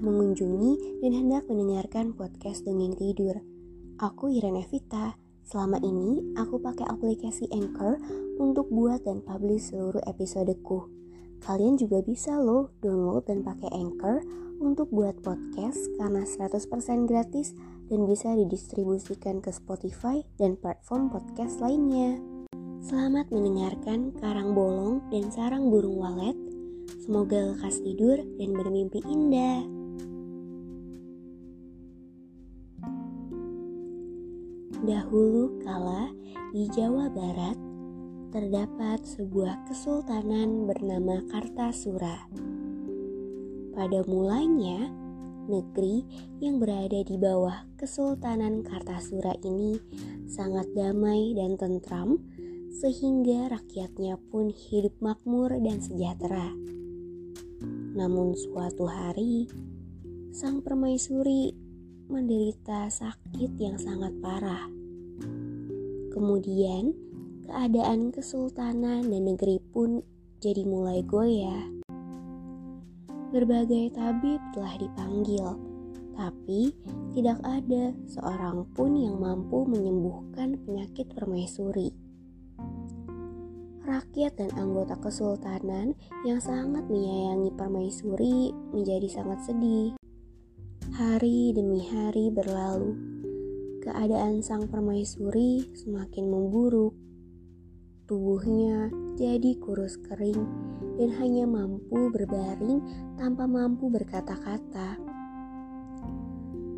mengunjungi dan hendak mendengarkan podcast Dongeng Tidur. Aku Irene Vita. Selama ini aku pakai aplikasi Anchor untuk buat dan publish seluruh episodeku. Kalian juga bisa loh download dan pakai Anchor untuk buat podcast karena 100% gratis dan bisa didistribusikan ke Spotify dan platform podcast lainnya. Selamat mendengarkan Karang Bolong dan Sarang Burung Walet Semoga lekas tidur dan bermimpi indah. Dahulu kala di Jawa Barat terdapat sebuah kesultanan bernama Kartasura. Pada mulanya, negeri yang berada di bawah Kesultanan Kartasura ini sangat damai dan tentram sehingga rakyatnya pun hidup makmur dan sejahtera. Namun suatu hari, sang permaisuri menderita sakit yang sangat parah. Kemudian, keadaan kesultanan dan negeri pun jadi mulai goyah. Berbagai tabib telah dipanggil, tapi tidak ada seorang pun yang mampu menyembuhkan penyakit permaisuri rakyat dan anggota kesultanan yang sangat menyayangi permaisuri menjadi sangat sedih. Hari demi hari berlalu, keadaan sang permaisuri semakin memburuk. Tubuhnya jadi kurus kering dan hanya mampu berbaring tanpa mampu berkata-kata.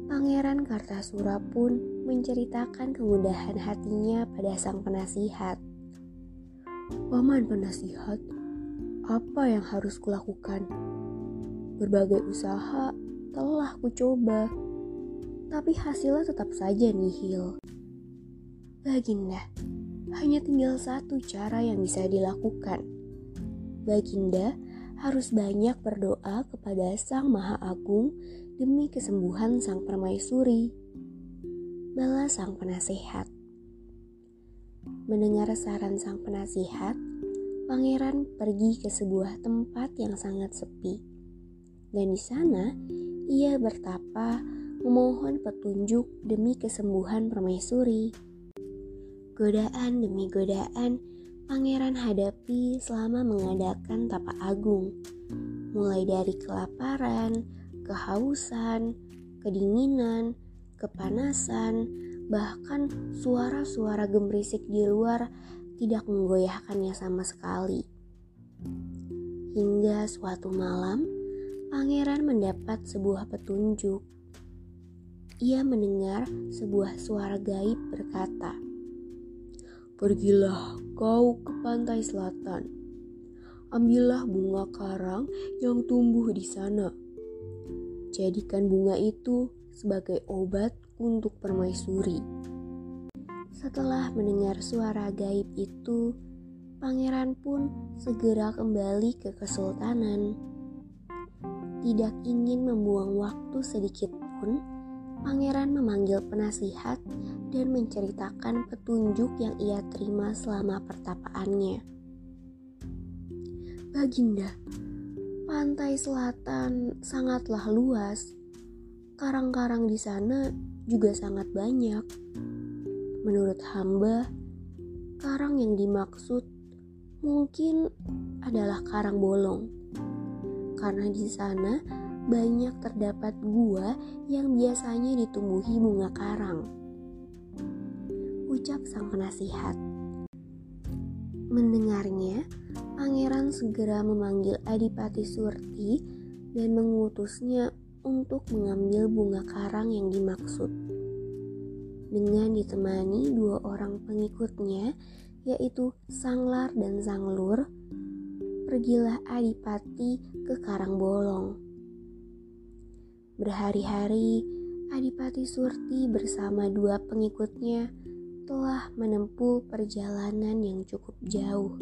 Pangeran Kartasura pun menceritakan kemudahan hatinya pada sang penasihat. Paman penasihat, apa yang harus kulakukan? Berbagai usaha telah kucoba, tapi hasilnya tetap saja nihil. Baginda, hanya tinggal satu cara yang bisa dilakukan. Baginda harus banyak berdoa kepada Sang Maha Agung demi kesembuhan Sang Permaisuri. Balas Sang Penasehat. Mendengar saran sang penasihat, pangeran pergi ke sebuah tempat yang sangat sepi. Dan di sana, ia bertapa memohon petunjuk demi kesembuhan permaisuri. Godaan demi godaan, pangeran hadapi selama mengadakan tapa agung. Mulai dari kelaparan, kehausan, kedinginan, kepanasan, bahkan suara-suara gemerisik di luar tidak menggoyahkannya sama sekali. Hingga suatu malam, pangeran mendapat sebuah petunjuk. Ia mendengar sebuah suara gaib berkata, "Pergilah kau ke pantai selatan. Ambillah bunga karang yang tumbuh di sana. Jadikan bunga itu sebagai obat untuk permaisuri. Setelah mendengar suara gaib itu, pangeran pun segera kembali ke kesultanan. Tidak ingin membuang waktu sedikit pun, pangeran memanggil penasihat dan menceritakan petunjuk yang ia terima selama pertapaannya. Baginda, pantai selatan sangatlah luas. Karang-karang di sana juga sangat banyak. Menurut hamba, karang yang dimaksud mungkin adalah karang bolong. Karena di sana banyak terdapat gua yang biasanya ditumbuhi bunga karang. Ucap sang penasihat. Mendengarnya, pangeran segera memanggil Adipati Surti dan mengutusnya untuk mengambil bunga karang yang dimaksud. dengan ditemani dua orang pengikutnya yaitu Sanglar dan Sanglur, pergilah Adipati ke Karangbolong. Berhari-hari, Adipati Surti bersama dua pengikutnya telah menempuh perjalanan yang cukup jauh.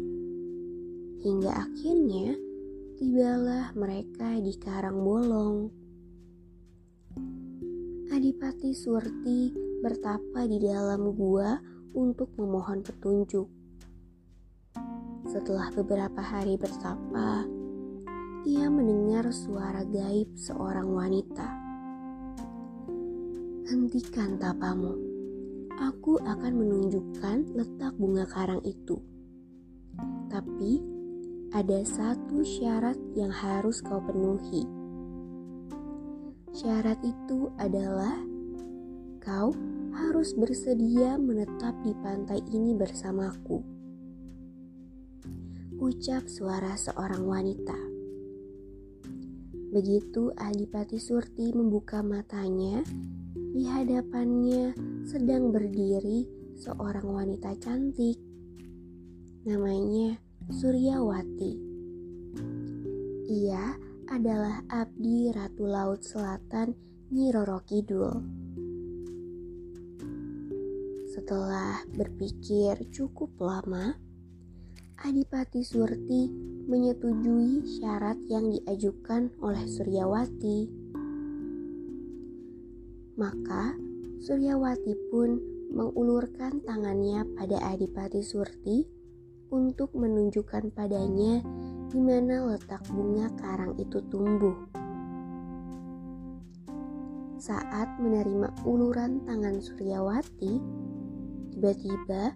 Hingga akhirnya, tibalah mereka di Karangbolong. Adipati Surti bertapa di dalam gua untuk memohon petunjuk. Setelah beberapa hari bertapa, ia mendengar suara gaib seorang wanita. Hentikan tapamu. Aku akan menunjukkan letak bunga karang itu. Tapi ada satu syarat yang harus kau penuhi. Syarat itu adalah kau harus bersedia menetap di pantai ini bersamaku. Ucap suara seorang wanita. Begitu Adipati Surti membuka matanya, di hadapannya sedang berdiri seorang wanita cantik. Namanya Suryawati. Ia adalah abdi Ratu Laut Selatan Nyi Roro Kidul. Setelah berpikir cukup lama, Adipati Surti menyetujui syarat yang diajukan oleh Suryawati. Maka Suryawati pun mengulurkan tangannya pada Adipati Surti untuk menunjukkan padanya di mana letak bunga karang itu tumbuh. Saat menerima uluran tangan Suryawati, Tiba-tiba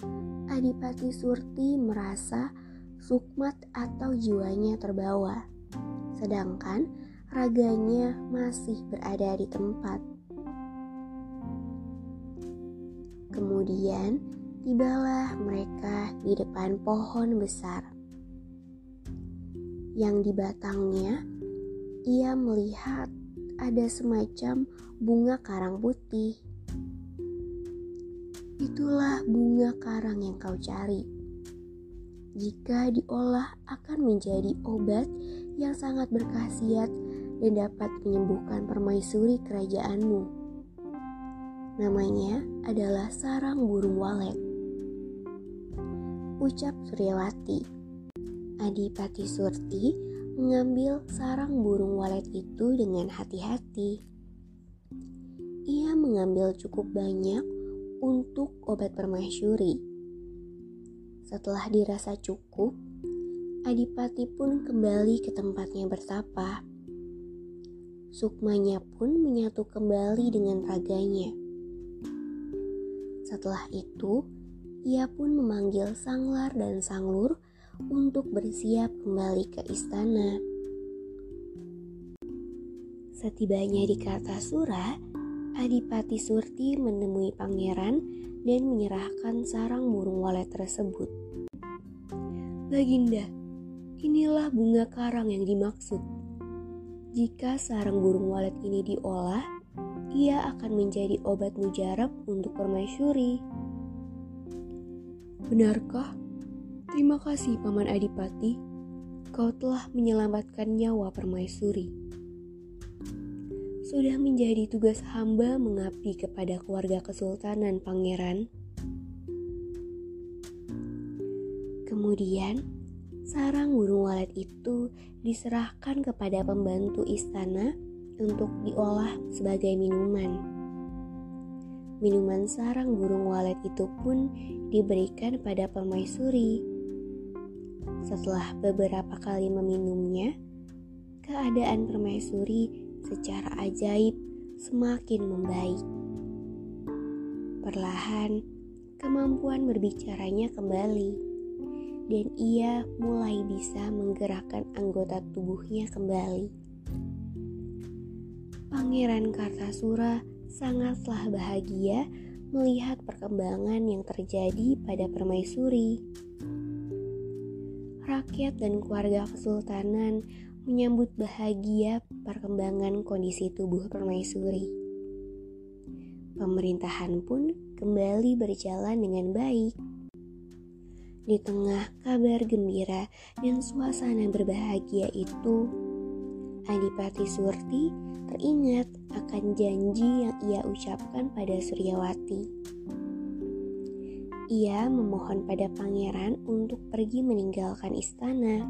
Adipati Surti merasa sukmat atau jiwanya terbawa, sedangkan raganya masih berada di tempat. Kemudian tibalah mereka di depan pohon besar. Yang di batangnya ia melihat ada semacam bunga karang putih itulah bunga karang yang kau cari. Jika diolah akan menjadi obat yang sangat berkhasiat dan dapat menyembuhkan permaisuri kerajaanmu. Namanya adalah sarang burung walet. Ucap Suryawati. Adipati Surti mengambil sarang burung walet itu dengan hati-hati. Ia mengambil cukup banyak untuk obat permaisuri. Setelah dirasa cukup, Adipati pun kembali ke tempatnya bertapa. Sukmanya pun menyatu kembali dengan raganya. Setelah itu, ia pun memanggil Sanglar dan Sanglur untuk bersiap kembali ke istana. Setibanya di Kartasura, Adipati Surti menemui pangeran dan menyerahkan sarang burung walet tersebut. Baginda, inilah bunga karang yang dimaksud. Jika sarang burung walet ini diolah, ia akan menjadi obat mujarab untuk permaisuri. Benarkah? Terima kasih Paman Adipati. Kau telah menyelamatkan nyawa permaisuri sudah menjadi tugas hamba mengabdi kepada keluarga kesultanan pangeran. Kemudian, sarang burung walet itu diserahkan kepada pembantu istana untuk diolah sebagai minuman. Minuman sarang burung walet itu pun diberikan pada permaisuri. Setelah beberapa kali meminumnya, keadaan permaisuri secara ajaib semakin membaik. Perlahan, kemampuan berbicaranya kembali, dan ia mulai bisa menggerakkan anggota tubuhnya kembali. Pangeran Kartasura sangatlah bahagia melihat perkembangan yang terjadi pada permaisuri. Rakyat dan keluarga kesultanan menyambut bahagia perkembangan kondisi tubuh permaisuri. Pemerintahan pun kembali berjalan dengan baik. Di tengah kabar gembira dan suasana berbahagia itu, Adipati Surti teringat akan janji yang ia ucapkan pada Suryawati. Ia memohon pada pangeran untuk pergi meninggalkan istana.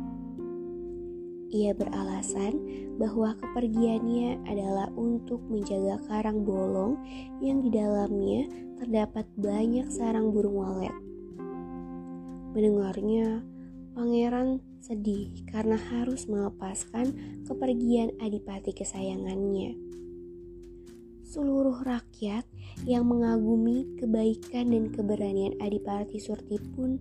Ia beralasan bahwa kepergiannya adalah untuk menjaga karang bolong yang di dalamnya terdapat banyak sarang burung walet. Mendengarnya, pangeran sedih karena harus melepaskan kepergian adipati kesayangannya. Seluruh rakyat yang mengagumi kebaikan dan keberanian Adipati Surti pun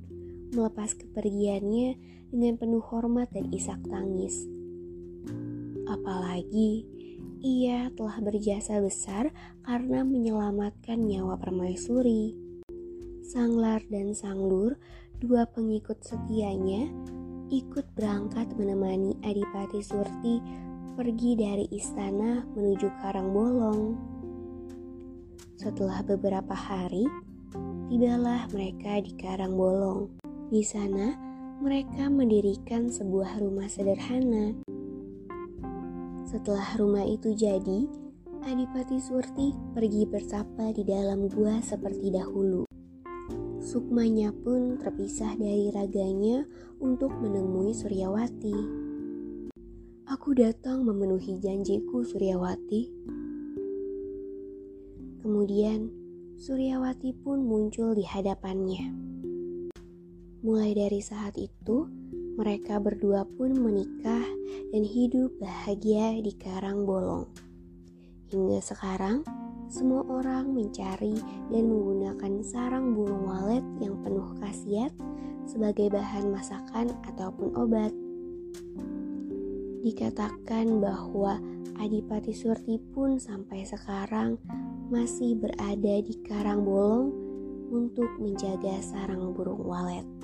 melepas kepergiannya dengan penuh hormat dan isak tangis. Apalagi ia telah berjasa besar karena menyelamatkan nyawa permaisuri. Sanglar dan Sanglur dua pengikut setianya ikut berangkat menemani Adipati Surti pergi dari istana menuju Karang Bolong. Setelah beberapa hari, tibalah mereka di Karang Bolong. Di sana, mereka mendirikan sebuah rumah sederhana. Setelah rumah itu jadi, Adipati Surti pergi bersapa di dalam gua seperti dahulu. Sukmanya pun terpisah dari raganya untuk menemui Suryawati. Aku datang memenuhi janjiku, Suryawati. Kemudian, Suryawati pun muncul di hadapannya. Mulai dari saat itu, mereka berdua pun menikah dan hidup bahagia di Karang Bolong. Hingga sekarang, semua orang mencari dan menggunakan sarang burung walet yang penuh khasiat sebagai bahan masakan ataupun obat. Dikatakan bahwa Adipati Surti pun sampai sekarang masih berada di Karang Bolong untuk menjaga sarang burung walet.